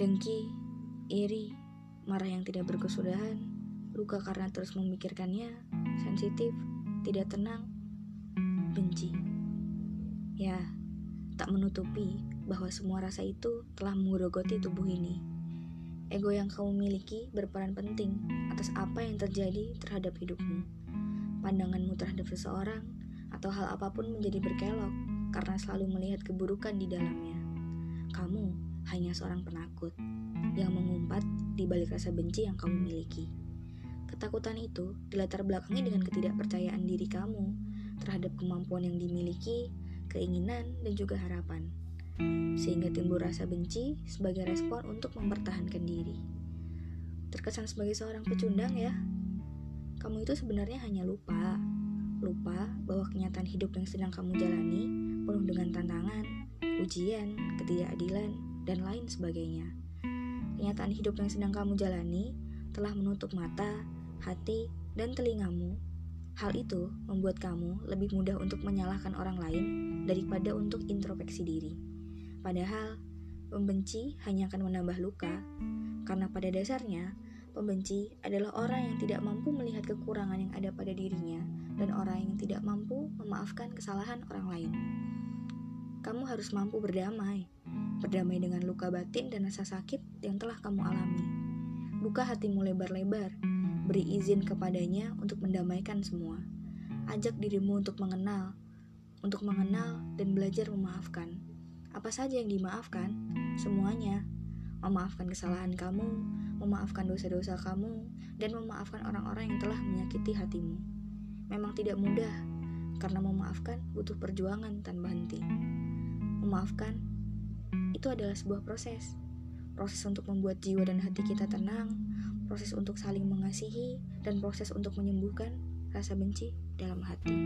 Dengki, iri, marah yang tidak berkesudahan, luka karena terus memikirkannya, sensitif, tidak tenang, benci. Ya, tak menutupi bahwa semua rasa itu telah menggerogoti tubuh ini. Ego yang kamu miliki berperan penting atas apa yang terjadi terhadap hidupmu. Pandanganmu terhadap seseorang atau hal apa pun menjadi berkelok karena selalu melihat keburukan di dalamnya. Kamu hanya seorang penakut yang mengumpat di balik rasa benci yang kamu miliki. Ketakutan itu dilatar belakangi dengan ketidakpercayaan diri kamu terhadap kemampuan yang dimiliki, keinginan, dan juga harapan. Sehingga timbul rasa benci sebagai respon untuk mempertahankan diri. Terkesan sebagai seorang pecundang ya. Kamu itu sebenarnya hanya lupa. Lupa bahwa kenyataan hidup yang sedang kamu jalani penuh dengan tantangan, ujian, ketidakadilan, dan lain sebagainya. Kenyataan hidup yang sedang kamu jalani telah menutup mata, hati, dan telingamu. Hal itu membuat kamu lebih mudah untuk menyalahkan orang lain daripada untuk introspeksi diri. Padahal, pembenci hanya akan menambah luka, karena pada dasarnya Pembenci adalah orang yang tidak mampu melihat kekurangan yang ada pada dirinya dan orang yang tidak mampu memaafkan kesalahan orang lain. Kamu harus mampu berdamai, berdamai dengan luka batin dan rasa sakit yang telah kamu alami. Buka hatimu lebar-lebar, beri izin kepadanya untuk mendamaikan semua. Ajak dirimu untuk mengenal, untuk mengenal dan belajar memaafkan. Apa saja yang dimaafkan, semuanya. Memaafkan kesalahan kamu, memaafkan dosa-dosa kamu, dan memaafkan orang-orang yang telah menyakiti hatimu. Memang tidak mudah, karena memaafkan butuh perjuangan tanpa henti. Memaafkan itu adalah sebuah proses, proses untuk membuat jiwa dan hati kita tenang, proses untuk saling mengasihi, dan proses untuk menyembuhkan rasa benci dalam hati.